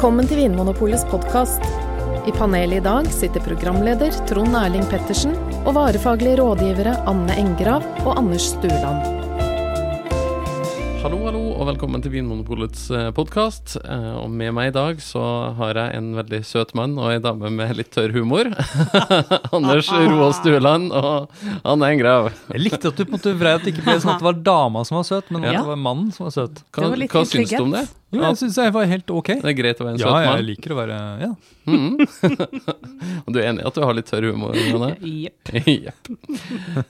Velkommen til Vinmonopolets podkast. I panelet i dag sitter programleder Trond Erling Pettersen og varefaglige rådgivere Anne Engrav og Anders Stueland. Hallo, hallo, og velkommen til Vinmonopolets podkast. Og med meg i dag så har jeg en veldig søt mann og ei dame med litt tørr humor. Anders Roald Stueland og Anne Engrav. Jeg likte at du på en måte vrei at det ikke ble sånn at det var dama som var søt, men at det var mannen som var søt. Hva, var hva syns du om det? Jo, jeg syns jeg var helt ok. Det er greit å være en Ja, søt jeg liker å være Ja. Mhm. Og du er enig i at du har litt tørr humor? Jepp. yep.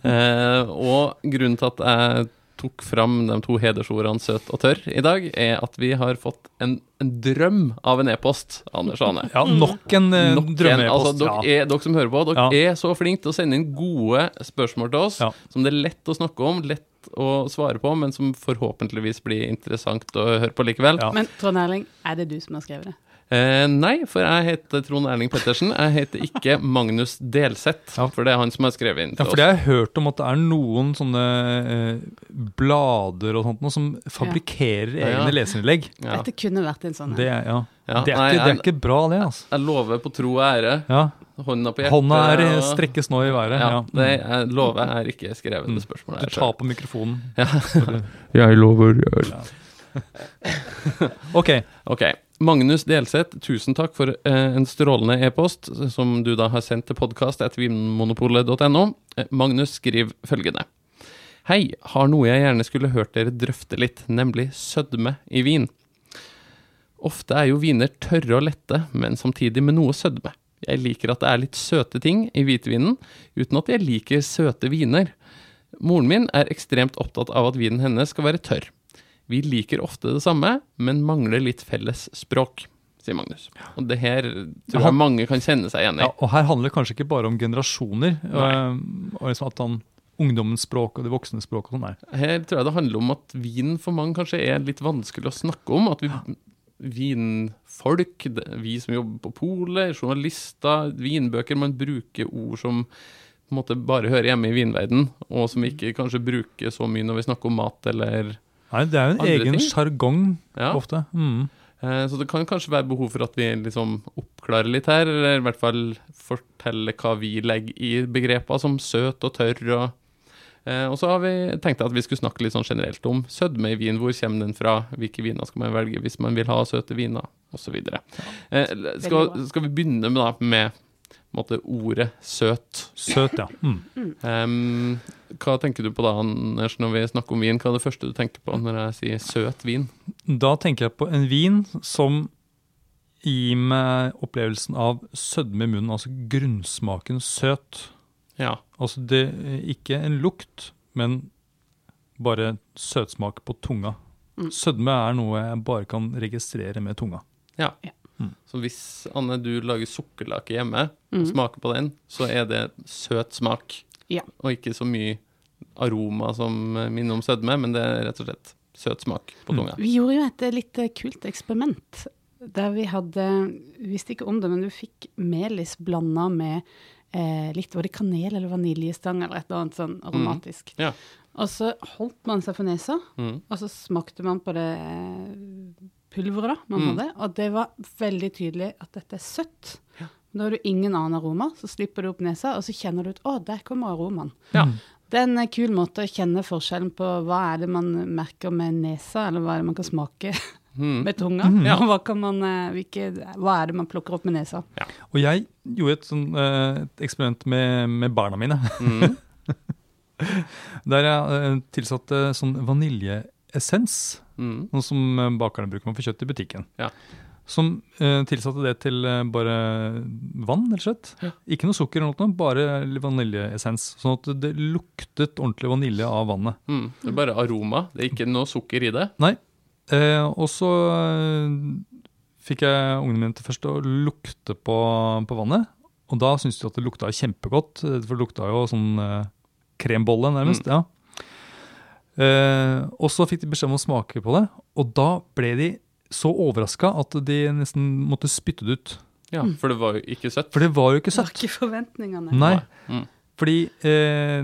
uh, og grunnen til at jeg tok fram de to hedersordene søt og tørr i dag, er at vi har fått en, en drøm av en e-post, Anders Ane. Ja, nok en mm. Altså, drømme-e-post. dere, ja. er, dere som hører på, dere er så flinke til å sende inn gode spørsmål til oss, Ja. som det er lett å snakke om, lett å svare på, men som forhåpentligvis blir interessant å høre på likevel. Ja. Men Trond Erling, er det du som har skrevet det? Eh, nei, for jeg heter Trond Erling Pettersen. Jeg heter ikke Magnus Delseth, Ja. for det er han som har skrevet inn Ja, til for det har jeg hørt om at det er noen sånne eh, blader og sånt noe som fabrikkerer Ja, ja. egne leserinnlegg. oss. Ja. Dette kunne vært en sånn. Det, er- ja. Ja, det, er nei, ikke, det er jeg- ikke bra, det. altså. Jeg lover på tro og ære. Ja. Hånda på hjertet. Hånda er og- strekkes nå i været. Ja, Ja. det jeg lover jeg er ikke skrevet det Mm. spørsmålet Du tar på mikrofonen. Ja. Jeg lover Ok. Ok. Magnus Delseth, tusen takk for eh, en strålende e-post som du da har sendt til podkast etter vinmonopolet.no. Eh, Magnus skriver følgende. Hei, har noe jeg gjerne skulle hørt dere drøfte litt, nemlig sødme i vin. Ofte er jo viner tørre og lette, men samtidig med noe sødme. Jeg liker at det er litt søte ting i hvitvinen, uten at jeg liker søte viner. Moren min er ekstremt opptatt av at vinen hennes skal være tørr. Vi liker ofte det samme, men mangler litt felles språk, sier Magnus. Og det her tror jeg mange kan kjenne seg igjen i. Ja, og her handler det kanskje ikke bare om generasjoner, og, og liksom at han, ungdommens språk og de voksnes språk og sånn. Her tror jeg det handler om at vin for mange kanskje er litt vanskelig å snakke om. At vi vinfolk, vi som jobber på polet, journalister, vinbøker, man bruker ord som på en måte bare hører hjemme i vinverden, og som vi ikke kanskje bruker så mye når vi snakker om mat eller Nei, det er jo en Andre egen sjargong Ja. ofte. Mm. Eh, Så det kan kanskje være behov for at vi liksom oppklarer litt her, eller i hvert fall forteller hva vi legger i begreper som søt og tørr. Og, eh, og så har vi tenkt at vi skulle snakke litt sånn generelt om sødme i vin. Hvor kommer den fra? Hvilke viner skal man velge hvis man vil ha søte viner? Osv. Ja. skal, skal vi begynne med, da, med måte, ordet søt? Søt, ja. Mm. Um, hva tenker du på da, Anders, når vi snakker om vin? Hva er det første du tenker på når jeg sier søt vin? Da tenker jeg på en vin som gir meg opplevelsen av sødme i munnen, altså grunnsmaken søt. Ja. Altså det ikke en lukt, men bare søtsmak på tunga. Mm. Sødme er noe jeg bare kan registrere med tunga. Ja. Ja. Mm. Så hvis Anne, du lager sukkerlake hjemme og Mhm. smaker på den, så er det søt smak. Ja. Og ikke så mye aroma som minner om sødme, men det er rett og slett søt smak på Mm. tunga. Vi gjorde jo et litt kult eksperiment. Der vi hadde Vi visste ikke om det, men du fikk melis blanda med eh, litt Var det kanel eller vaniljestang eller et eller annet sånn aromatisk. Ja. Og så holdt man seg for nesa, Mm. og så smakte man på det eh, pulveret da, man Mm. hadde, og det var veldig tydelig at dette er søtt. Da har du ingen annen aroma, så slipper du opp nesa, og så kjenner du ut å, der kommer aromaen. Ja. Det er en eh, kul måte å kjenne forskjellen på hva er det man merker med nesa, eller hva er det man kan smake Mm. med tunga, Mm. Ja. hva, kan man, eh, hvilke, hva er det man plukker opp med nesa. Og jeg gjorde et, sånn, eh, et eksperiment med, med barna mine. Mm. Der jeg tilsatte sånn vaniljeessens. Mm. Noe som eh, bakerne bruker man for kjøtt i butikken. Ja. Som eh, tilsatte det til eh, bare vann, rett og slett. Ja. Ikke noe sukker, eller noe, bare vaniljeessens. Sånn at det luktet ordentlig vanilje av vannet. Mm. Det er bare aroma, det er ikke noe sukker i det. Nei. Eh, og så eh, fikk jeg ungene mine til først å lukte på, på vannet. Og da syntes de at det lukta kjempegodt, eh, for det lukta jo sånn krembolle, nærmest. ja. Eh, og så fikk de beskjed om å smake på det, og da ble de så overraska at de nesten måtte spytte det ut. Ja, For det var jo ikke søtt. For det var jo ikke søtt. Det var ikke forventningene. Nei, Mm. fordi eh,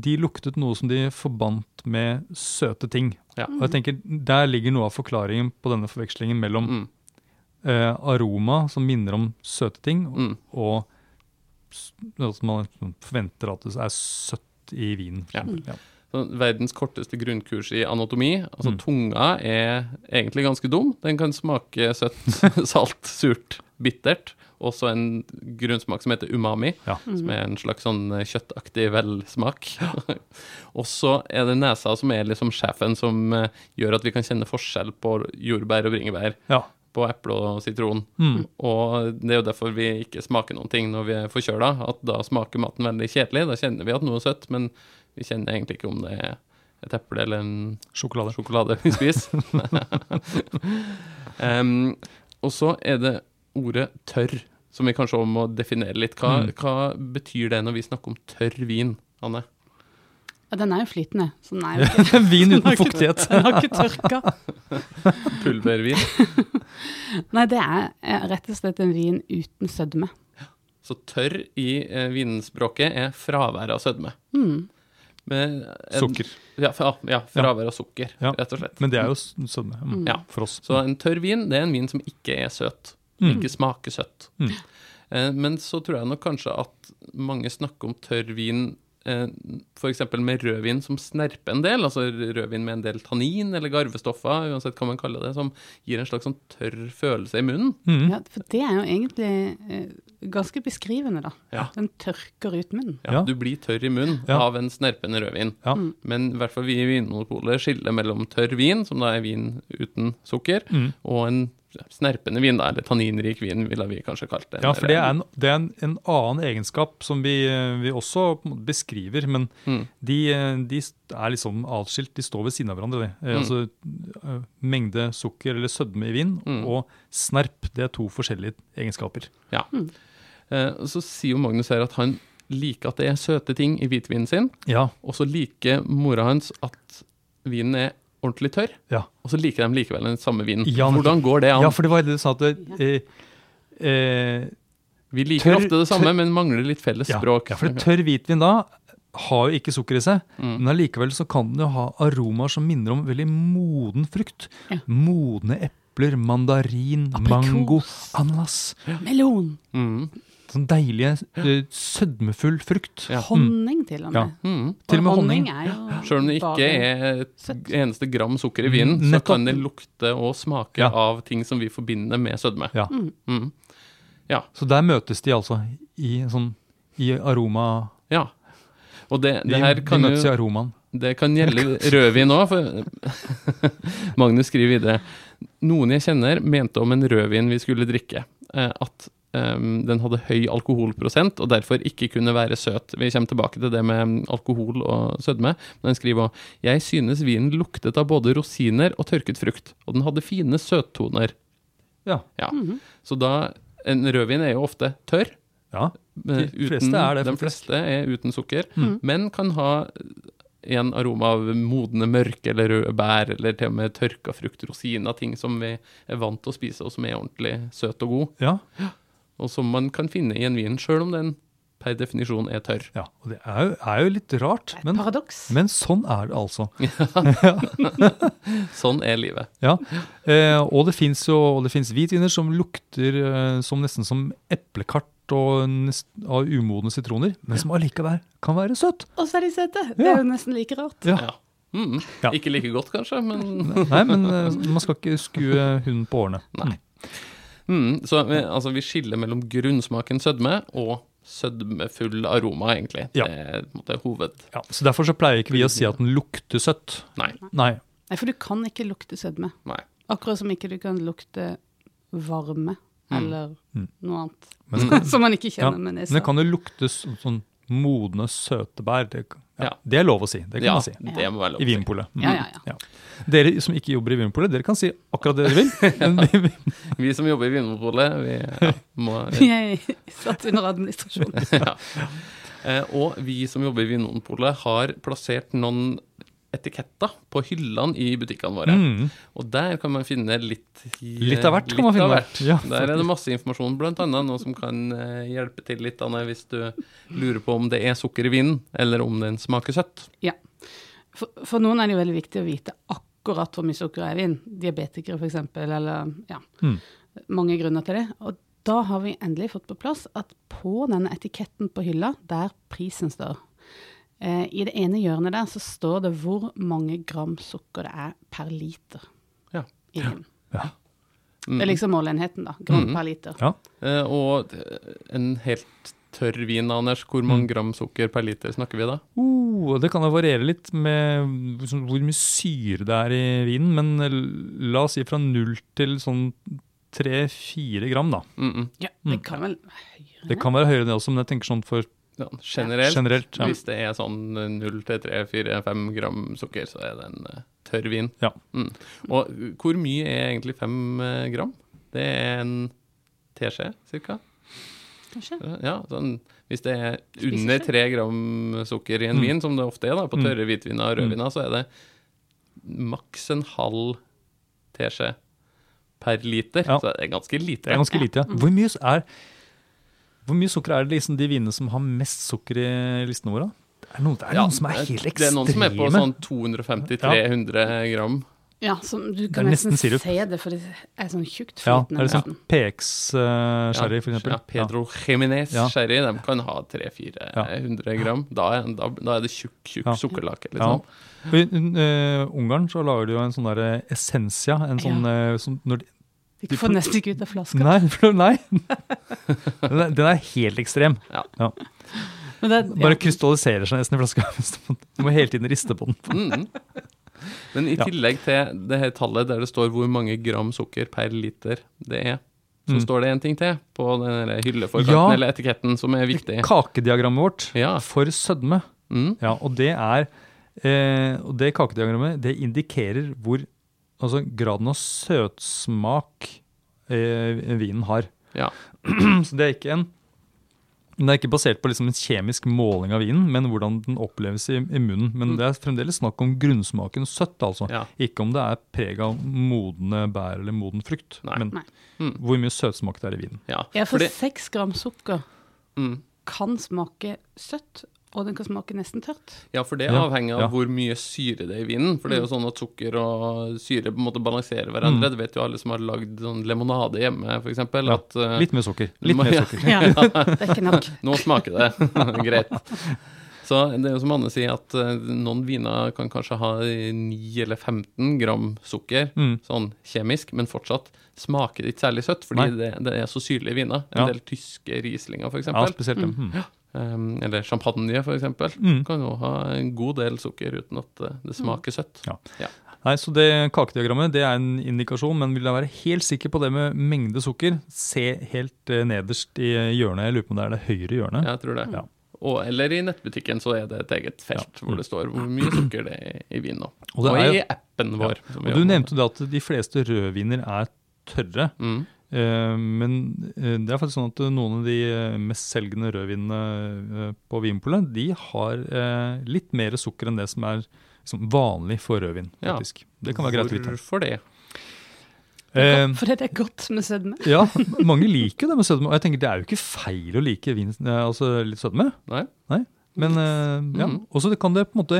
de luktet noe som de forbandt med søte ting. Ja. Og jeg tenker, Der ligger noe av forklaringen på denne forvekslingen mellom Mm. eh, aroma som minner om søte ting, Mm. og at man forventer at det er søtt i vinen. for Ja. eksempel. Ja. Så verdens korteste grunnkurs i anatomi. Altså Mm. tunga er egentlig ganske dum. Den kan smake søtt, salt, surt, bittert. Også en grunnsmak som heter umami, Ja. som er en slags sånn eh, kjøttaktig velsmak. og så er det nesa som er liksom sjefen som eh, gjør at vi kan kjenne forskjell på jordbær og bringebær. Ja. På eple og sitron. Mm. Og det er jo derfor vi ikke smaker noen ting når vi er forkjøla. At da smaker maten veldig kjedelig. Da kjenner vi at noe er søtt, men vi kjenner egentlig ikke om det er et eple eller en Sjokolade. sjokolade vi spiser. um, og så er det ordet tørr, som vi kanskje må definere litt. Hva, Mm. hva betyr det når vi snakker om tørr vin, Anne? Ja, den er jo flytende, så den er jo ikke, Vin uten fuktighet. den har ikke tørka. Pulvervin. Nei, det er eh, rett og slett en vin uten sødme. Så tørr i eh, vinspråket er fravær av sødme. Mm. En- Sukker. Ja, fra, ja fravær av sukker, Ja. rett og slett. Men det er jo sødme mm. Ja. for oss. Så en tørr vin, det er en vin som ikke er søt. Mm. Ikke smaker søtt. Mm. Eh, men så tror jeg nok kanskje at mange snakker om tørr vin f.eks. med rødvin som snerper en del, altså rødvin med en del tannin eller garvestoffer, uansett hva man kaller det, som gir en slags sånn tørr følelse i munnen. Mm. Ja, for det er jo egentlig eh, ganske beskrivende, da. Ja. Den tørker ut munnen. Ja, Ja. Du blir tørr i munnen Ja. av en snerpende rødvin. Ja. Mm. Men i hvert fall vi i Vinmonopolet skiller mellom tørr vin, som da er vin uten sukker, Mm. og en snerpende vin, da, eller tanninrik vin, ville vi kanskje kalt det. Ja, for det er en, det er en, en annen egenskap som vi, vi også beskriver, men Mm. de, de er liksom atskilt. De står ved siden av hverandre. De. Mm. Altså eh, mengde sukker eller sødme i vin Mm. og snerp, det er to forskjellige egenskaper. Ja. Eh, så sier jo Magnus her at han liker at det er søte ting i hvitvinen sin, Ja, og så liker mora hans at vinen er ordentlig tørr, ja. og så liker de likevel den samme vinen. Ja, men- Hvordan går det an? ja for det var det du sa at eh, eh, Vi liker tørr- ofte det samme, tørr- men mangler litt felles ja, språk. ja, for det tørr hvitvin da har jo ikke sukker i seg, Mm. men allikevel så kan den jo ha aromaer som minner om veldig moden frukt. Ja. Modne epler, mandarin, Aprikos. mango, ananas. Melon. Mm. Sånn deilige, eh, sødmefull frukt. Ja. Honning, til og Ja. med. Mm. Til og med honning. honning. er jo Selv om det ikke er et eneste gram sukker i vinen, Mm, så nettopp. kan det lukte og smake Ja. av ting som vi forbinder med sødme. Ja. Mm. Ja. Så der møtes de altså i, sånn, i aroma Ja. Og det, De, det her de møtes jo i aromaen. Det kan gjelde rødvin òg, for Magnus skriver videre. Noen jeg kjenner mente om en rødvin vi skulle drikke, eh, at em, den hadde høy alkoholprosent og derfor ikke kunne være søt. Vi kommer tilbake til det med alkohol og sødme. Men den skriver òg Jeg synes vinen luktet av både rosiner og tørket frukt, og den hadde fine søttoner. Ja. Ja. Mhm. Så da En rødvin er jo ofte tørr. ja. eh, De fleste er det, De fleste er uten sukker, Mm. men kan ha en aroma av modne mørke eller røde bær, eller til og med tørka frukt, rosiner, ting som vi er vant til å spise, og som er ordentlig søt og god, Ja. Og som man kan finne i en vin, sjøl om den per definisjon er tørr. ja. Og det er jo, er jo litt rart, er men, paradoks. men sånn er det altså. Sånn er livet. Ja. Eh, og det fins hvitviner som lukter eh, som nesten som eplekart og nest, av umodne sitroner, men som allikevel kan være søt. Og så er de søte! Det er jo nesten like rart. Ja. Ja. Mm. Ja. Ikke like godt, kanskje, men Nei, men eh, man skal ikke skue hunden på årene. Nei. Mm. Så eh, altså, vi skiller mellom grunnsmaken sødme og sødmefull aroma, egentlig. Ja. Det er på en måte hoved... Ja, så Derfor så pleier ikke vi å si at den lukter søtt. Nei. Nei. Nei, for du kan ikke lukte sødme. Nei. Akkurat som ikke du kan lukte varme Mm. eller Mm. noe annet. Men, Som man ikke Ja, kjenner med nesa. Men det kan jo lukte sånn, sånn modne, søte bær. Det, ja, Ja. det er lov å si. Det kan ja, man si. det må være lov I. Vinpolet. Mm. Ja, ja, ja. Dere som ikke jobber i Vinpolet, dere kan si akkurat det dere vil. Vi, vi, Vi som jobber i Vinpolet, vi ja, må Jeg satt under administrasjon. ja. Eh, Og vi som jobber i Vinpolet, har plassert noen etiketter på hyllene i butikkene våre. mm, Og der kan man finne litt Litt av hvert kan man litt av finne. hvert. Ja, der er det masse informasjon, annet noe som kan eh, hjelpe til litt Anne, hvis du lurer på om det er sukker i vinen, eller om den smaker søtt. For, for noen er det jo veldig viktig å vite akkurat hvor mye sukker er i vin. Diabetikere f.eks., eller ja. Mm. Mange grunner til det. Og da har vi endelig fått på plass at på denne etiketten på hylla, der prisen står eh, I det ene hjørnet der så står det hvor mange gram sukker det er per liter Ja. i vin. Ja. Mm. Det er liksom måleenheten, da. Gram mm. per liter. Ja. Eh, og en helt tørr vin, Anders, hvor mange gram sukker per liter snakker vi da? Uh, det kan jo variere litt med sånn hvor mye syre det er i vinen, men la oss si fra null til sånn tre-fire gram, da. Mm -mm. Ja, Mm. det kan vel høyere? Det kan være høyere det også, men jeg tenker sånn for Ja, generelt, generelt. Ja. hvis det er sånn 0-3-4-5 gram sukker, så er det en uh, tørr vin. Ja. Mm. Og uh, hvor mye er egentlig 5 gram? Det er en teskje, cirka. Kanskje? Ja, sånn, hvis det er under 3 gram sukker i en Mm. vin, som det ofte er da, på Mm. tørre hvitviner og rødviner, så er det maks en halv teskje per liter. Ja. Så det er ganske lite. Det er ganske lite, ja. Hvor mye, er, hvor mye sukker er det liksom de vinene som har mest sukker i listene våre? Det er noen, det er Ja, noen som er helt ekstreme. Det er noen som er på sånn 250-300 gram. Ja, som du kan nesten nesten se det, for det er sånn tjukt Ja, flytende. er det sånn. PX-sherry, for eksempel? Ja, Pedro Jimenez Ja. de kan ha 300-400 gram. Da er, da, da er det tjukk, tjukk Ja. sukkerlake, liksom. Ja. I uh, Ungarn så lager de jo en sånn der essensia. En sånn, uh, som, når de, De får nesten ikke ut av flaska. Nei, for- nei. Den er, den er helt ekstrem. Men det, Bare krystalliserer seg nesten i flaska. Du må hele tiden riste på den. Mm. Men i tillegg til det her tallet der det står hvor mange gram sukker per liter det er, så Mm. står det en ting til på den hylleforkanten Ja. eller etiketten som er viktig. Kakediagrammet vårt Ja. for sødme. Mm. Ja, og det er eh, Og det kakediagrammet det indikerer hvor Altså graden av søtsmak eh, vinen har. Ja. Så det er ikke en det er ikke basert på liksom en kjemisk måling av vinen, men hvordan den oppleves i, i munnen. Men Mm. det er fremdeles snakk om grunnsmaken søtt, altså. Ja. Ikke om det er preg av modne bær eller moden frukt. Nei. Men Nei. Mm. hvor mye søtsmak det er i vinen. ja. ja, for Fordi, seks gram sukker mm. kan smake søtt, og den kan smake nesten tørt. Ja, for det avhenger av ja. hvor mye syre det er i vinen. For det er jo sånn at sukker og syre på en måte balanserer hverandre. Det vet jo alle som har lagd sånn limonade hjemme, f.eks. Mm. Ja, At eh, Litt mer sukker. Litt mer ja. sukker. Ja, det er ikke nok. Nå smaker det. Greit. Så det er jo som Anne sier, at eh, noen viner kan kanskje ha 9 eller 15 gram sukker, Mm. sånn kjemisk, men fortsatt smaker det ikke særlig søtt, fordi det, det er så syrlige viner. En Ja. del tyske Rieslinger, f.eks. Ja, spesielt dem. Mm. Um, eller champagne, f.eks. Mm. Kan jo ha en god del sukker uten at eh, det smaker søtt. Ja. Nei, så det kakediagrammet det er en indikasjon, men vil jeg være helt sikker på det med mengde sukker, se helt eh, nederst i hjørnet. Jeg lurer på om det er det høyre hjørnet. Jeg tror det. Ja. Og, eller i nettbutikken så er det et eget felt Ja. hvor det står hvor mye sukker det er i vin nå. Og Og, er i appen vår. Ja. Og du nevnte det at de fleste rødviner er tørre. mm. Eh, men eh, det er faktisk sånn at noen av de eh, mest selgende rødvinene eh, på Vinpolet, de har eh, litt mer sukker enn det som er liksom, vanlig for rødvin. Ja. faktisk. Det kan være greit å vite. Hvorfor det? Eh, For det er godt med sødme. ja, mange liker det med sødme. Og jeg tenker det er jo ikke feil å like vin, eh, altså litt sødme. Nei? Men eh, ja, Mhm. også det kan det på en måte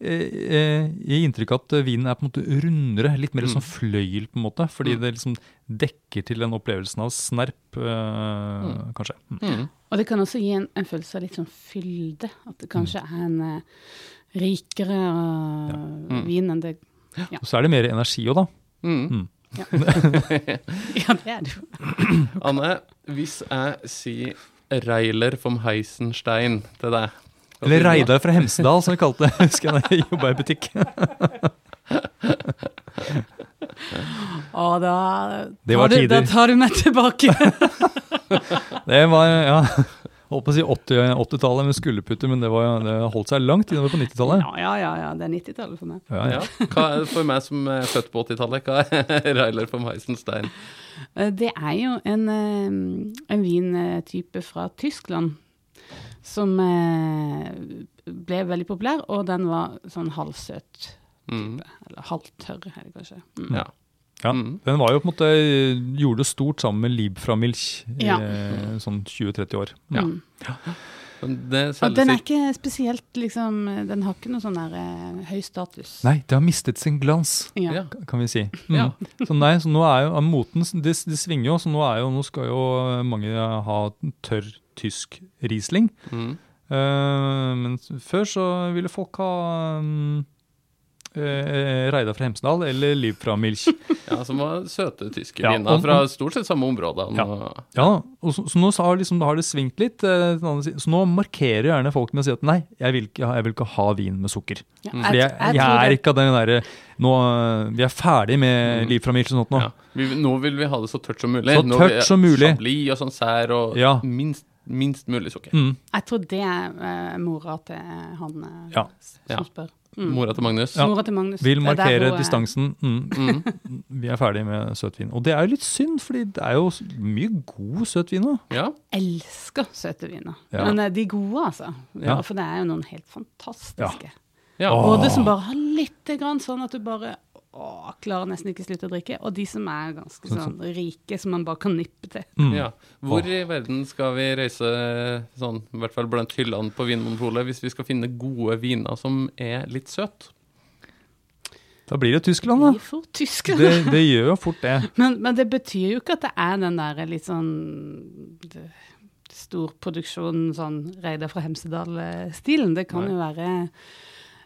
eh, eh, gi inntrykk av at vinen er på en måte rundere, litt mer Mm. sånn fløyel på en måte, fordi Mm. det liksom dekker til den opplevelsen av snerp, eh, kanskje. Mm. Mm. Og det kan også gi en, en følelse av litt sånn fylde. At det kanskje er en uh, rikere eh, Mm. vin enn det Og så er det mer energi òg, da. Mm. Mm. Ja, det er det jo. Anne, hvis jeg sier Reiler vom Heisenstein til deg Eller? Reidar fra Hemsedal, som vi kalte det. Husker jeg da jeg jobba i butikk. Og da Det var tider. Da tar du meg tilbake. Det var, ja Holdt på å si 80 80-tallet med skulderputter, men det, var, det holdt seg langt innover på 90-tallet. Ja, ja, ja, ja. Det er 90-tallet for meg. Ja, Ja. Hva er, for meg som er født på 80-tallet, hva er Reiler von Heisenstein? Eh, Det er jo en, eh, en vintype fra Tyskland som eh, ble veldig populær, og den var sånn halvsøt. Mm. Eller halvtørr, er det kanskje. Mm. Ja. Ja, Mm. Den var jo på en måte gjorde det stort sammen med Lieb fra Milch i Ja. eh, sånn 20-30 år. Ja. Mm. Og den er ikke spesielt liksom Den har ikke noe sånn der eh, høy status. Nei, det har mistet sin glans, Ja. Kan vi si. Mm. Ja. Så nei, så nå er jo moten det, det svinger jo, så nå, er jo, nå skal jo mange ha tørr tysk Riesling. Mm. Eh, men før så ville folk ha um, eh, Reidar fra Hemsedal eller Liv fra Milch. Ja, som var søte tyske Ja, viner og- fra stort sett samme område. Ja. Ja, og så, så nå så har, liksom, da har det svingt litt. eh, så nå markerer gjerne folk med å si at nei, jeg vil ikke ha, jeg vil ikke ha vin med sukker. Ja, jeg, jeg, jeg, tror er ikke av den derre nå, Vi er ferdig med Mm. Liv fra Milch og sånt nå. Ja. Vi, nå vil vi ha det så tørt som mulig. Så Nå tørt vil- som mulig. Chablis og sånn sær og Ja. minst, minst mulig sukker. Mm. Jeg tror det er uh, mora til han uh, Ja. som spør. Mm. Mora til Magnus. Ja. Mora til Magnus. Vil er markere distansen. Mm. Mm. Vi er ferdig med søtvin. Og det er jo litt synd, fordi det er jo mye god søtvin nå. Ja. elsker søte viner. Ja. Men eh, de gode, altså. Ja. For det er jo noen helt fantastiske. Både som bare har litt grann sånn at du bare å, klarer nesten ikke slutte å drikke, og de som er ganske Sånn sånn rike, som man bare kan nippe til. Mm. Ja. Hvor i verden skal vi reise sånn, i hvert fall blant hyllene på Vinmonopolet, hvis vi skal finne gode viner som er litt søte? Da blir det Tyskland, da. Vi får Tyskland. Det, det gjør jo fort det. Men, men det betyr jo ikke at det er den der litt sånn storproduksjon, sånn Reidar fra Hemsedal-stilen. Det kan Nei. jo være eh,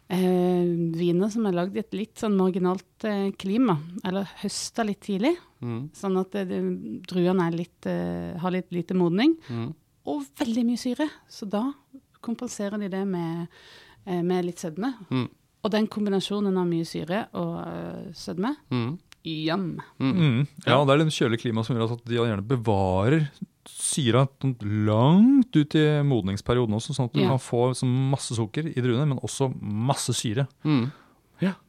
viner som er lagd i et litt sånn marginalt eh, klima, eller høsta litt tidlig, Mm. sånn at det, druene er litt, eh, har litt lite modning, Mm. og veldig mye syre. Så da kompenserer de det med, eh, med litt sødme. Mm. Og den kombinasjonen av mye syre og eh, sødme, Mm. yum. Mm. Mm. Ja, det er det kjølige klimaet som gjør at de gjerne bevarer syra langt ut i modningsperioden også, sånn at du Ja. kan få masse sukker i druene, men også masse syre. Mm.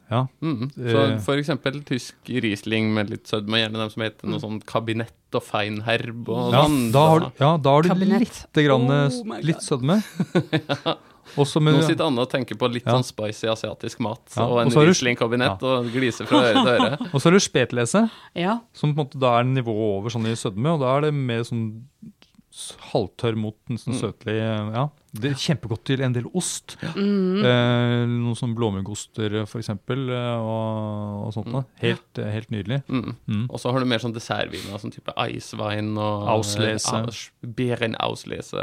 Ja. Mm. Så Eh. for eksempel tysk Riesling med litt sødme, gjerne dem som heter noe sånn kabinett og feinherb og Ja, sånn. da har du, ja, da har du Kabinett. litt, grann, eh, Oh litt sødme. sødme. Også med, Nå sitter Anne og tenker på litt Ja. sånn spicy asiatisk mat Ja, og en Riesling-kabinett og gliser fra øre til øre. og så har du spetlese, Ja. som på en måte da er nivået over sånn i sødme, og da er det mer sånn halvtørr mot en sånn Mm. søtlig Ja, det er kjempegodt til en del ost. Mm. Eh, noen blåmuggoster, for eksempel, eh, og, og sånt Mm. Helt, eh, helt nydelig. Mm. Mm. Og så har du mer sånn dessertviner, sånn type Eiswein og Auslese. Aus-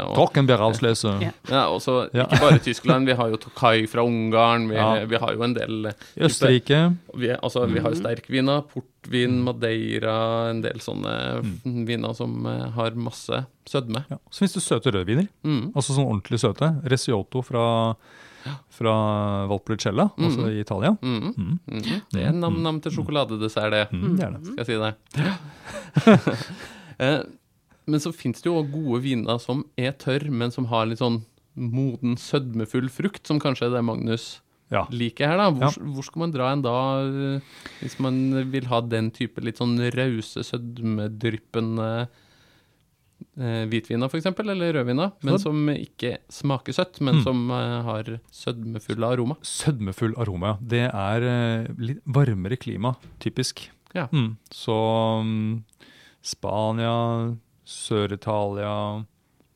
Og, Trockenbærauslese. Ja. ja, og så Ja. ikke bare Tyskland, vi har jo Tokai fra Ungarn, vi, Ja. vi har jo en del eh, I Østerrike. vi, altså, vi har jo Mm. sterkviner, portvin, madeira, en del sånne viner som eh, har masse sødme. Ja. Så finnes det søte rødviner. Mm. Altså sånn ordentlig søte. Resiotto fra, fra Valpolicella, altså i Italia. Mm. Mm. Mm. Det er nam-nam til sjokoladedessert, det. Mm, det er det. Skal jeg si det. Eh, men så finnes det jo gode viner som er tørr, men som har litt sånn moden, sødmefull frukt, som kanskje er det Magnus Ja. liker her, da. Hvor, hvor skal man dra en da, eh, hvis man vil ha den type litt sånn rause, sødmedryppende eh, hvitviner, for eksempel, eller rødvina, men som ikke smaker søtt, men Mm. som eh, har sødmefull aroma. Sødmefull aroma, ja. Det er eh, litt varmere klima, typisk. Ja. Mm. Så mm, Spania, Sør-Italia,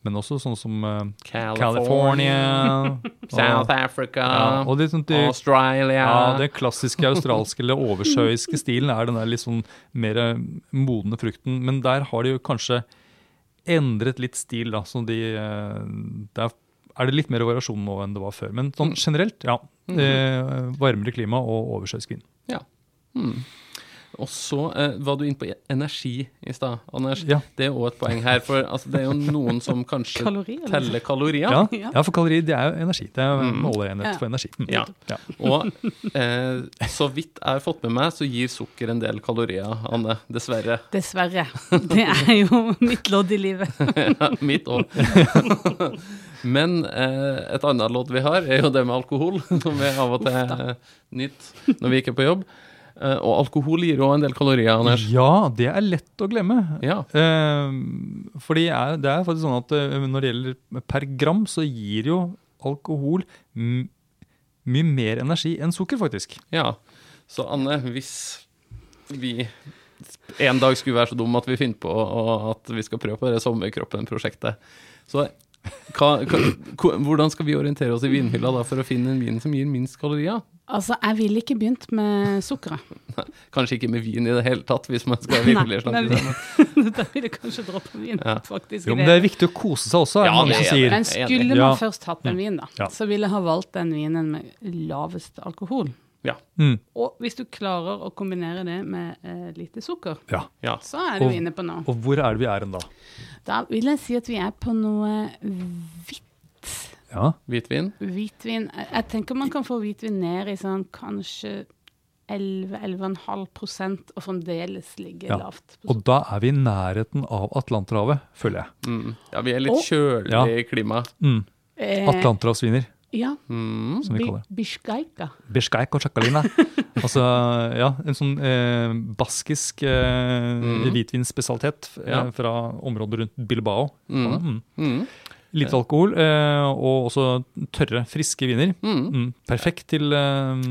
men også sånn som eh, California. South Africa, ja, og det, sånn, det, Australia ja, den klassiske australske eller oversjøiske stilen er den der litt sånn mer eh, modne frukten. Men der har de jo kanskje endret litt stil, da. Så de eh, Der er det litt mer variasjon nå enn det var før. Men sånn generelt, ja. Mhm. Eh, varmere klima og oversjøisk Ja, Mm. Og så eh, var du inne på energi i stad, Anders. Ja. Det er òg et poeng her. For altså, det er jo noen som kanskje Kalorier. liksom. teller kalorier. Ja, Ja. ja, for kalorier det er jo energi. Det er Mm. måleenhet Ja. for energi. Mm. Ja. Ja. Og eh, så vidt jeg har fått med meg, så gir sukker en del kalorier, Anne. Dessverre. Dessverre. Det er jo mitt lodd i livet. Ja, Mitt òg. Men eh, et annet lodd vi har, er jo det med alkohol, som vi av og til nyter når vi ikke er på jobb. Eh, og alkohol gir jo en del kalorier, Anders. ja, det er lett å glemme. Ja. Eh, fordi det er faktisk sånn at eh, når det gjelder per gram, så gir jo alkohol mye mer energi enn sukker, faktisk. Ja, så Anne, hvis vi en dag skulle være så dum at vi finner på at vi skal prøve på det sommerkroppen-prosjektet, så hva, hva, hvordan skal vi orientere oss i vinhylla da for å finne en vin som gir minst kalorier? Altså, jeg ville ikke begynt med sukkeret. Kanskje ikke med vin i det hele tatt, hvis man skal virkelig Nei, snakke men- sammen. da vil jeg kanskje droppe vin, Ja. faktisk. Jo, men det er viktig å kose seg også, er det Ja, mange som er sier. Men skulle man først hatt en vin, da, Ja. så ville jeg ha valgt den vinen med lavest alkohol. Mm. Og hvis du klarer å kombinere det med eh, lite sukker, Ja. Ja. så er du Og- inne på noe. Og hvor er det vi er hen da? Da vil jeg si at vi er på noe hvitt. Ja. Hvitvin? Hvitvin Jeg tenker man kan få hvitvin ned i sånn kanskje 11-11,5 og fremdeles ligge Ja. lavt. Og da er vi i nærheten av Atlanterhavet, føler jeg. Mm. Ja, vi er litt kjølige kjølig i klima. Mm. Eh, Atlanterhavsviner, Ja. Mm. som vi kaller det. Og chakalina. altså, ja, en sånn eh, baskisk eh, Mm. hvitvinsspesialitet eh, Ja. fra området rundt Bilbao. Mm. Mm. Mm. Litt alkohol, eh, og også tørre, friske viner. Mm. Mm. Perfekt til eh,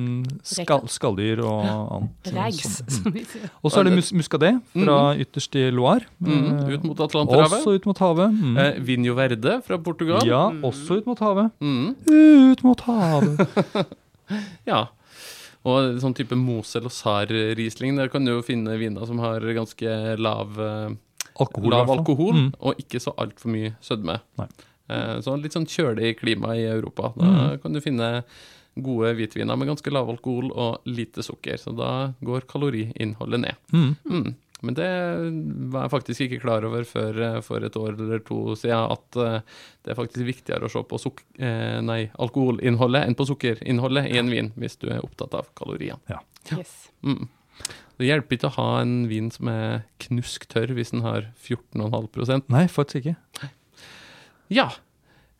skal, skalldyr og annet. Rags. Mm. som vi sier. Og så er det mus muskadé fra ytterst i Loire. Mm. eh, Ut mot Atlanterhavet. Også ut mot havet. Mm. Eh, Vinho Verde fra Portugal. Ja, også ut mot havet. Mm. Ut mot havet. Ja. Og sånn type Mosel og Sar-Riesling, der kan du jo finne viner som har ganske lav, eh, Alkohol, lav alkohol, Mm. og ikke så altfor mye sødme. Nei. Eh, Så litt sånn kjølig klima i Europa. Da Mm. kan du finne gode hvitviner med ganske lav alkohol og lite sukker, så da går kaloriinnholdet ned. Mm. Mm. Men det var jeg faktisk ikke klar over før eh, for et år eller to siden, at eh, det er faktisk viktigere å se på suk eh, nei, alkoholinnholdet enn på sukkerinnholdet i en vin, hvis du er opptatt av kaloriene. Yes. Mm. Det hjelper ikke å ha en vin som er knusktørr hvis den har 14,5 Nei, faktisk ikke. Ja.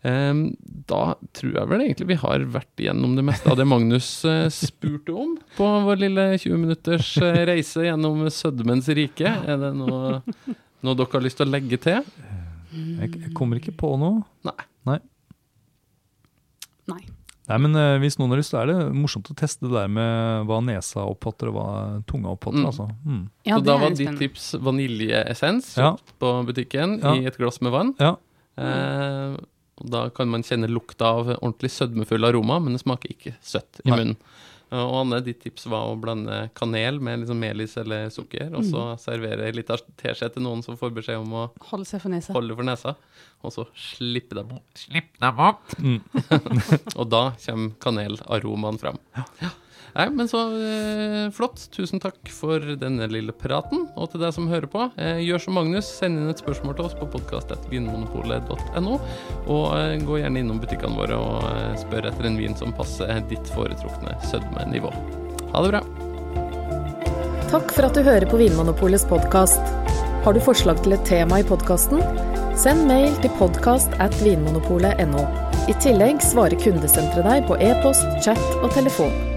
Um, da tror jeg vel egentlig vi har vært igjennom det meste av det Magnus eh, spurte om på vår lille 20 minutters eh, reise gjennom sødmens rike. Er det noe, noe dere har lyst til å legge til? Jeg, jeg kommer ikke på noe. Nei. Nei. Nei, men eh, hvis noen har lyst, så er det morsomt å teste det der med hva nesa oppfatter, og hva tunga oppfatter. Mm. Altså. Mm. Ja, Så da var ditt tips vaniljeessens Ja. på butikken Ja. i et glass med vann. Ja. Eh, da kan man kjenne lukta av ordentlig sødmefull aroma, men det smaker ikke søtt i Nei. munnen. Eh, og Anne, ditt tips var å blande kanel med liksom melis eller sukker, og så servere ei lita teskje til noen som får beskjed om å Holde seg for nesa. holde for nesa, og så slippe dem opp. Slipp dem opp! Mm. og da kommer kanelaromaen fram. Ja. Nei, men så eh, flott. Tusen takk for denne lille praten. Og til deg som hører på, eh, gjør som Magnus. Send inn et spørsmål til oss på podkast.vinmonopolet.no. Og eh, gå gjerne innom butikkene våre og eh, spør etter en vin som passer ditt foretrukne sødmenivå. Ha det bra. Takk for at du hører på Vinmonopolets podkast. Har du forslag til et tema i podkasten? Send mail til podkast. I tillegg svarer kundesenteret deg på e-post, chat og telefon.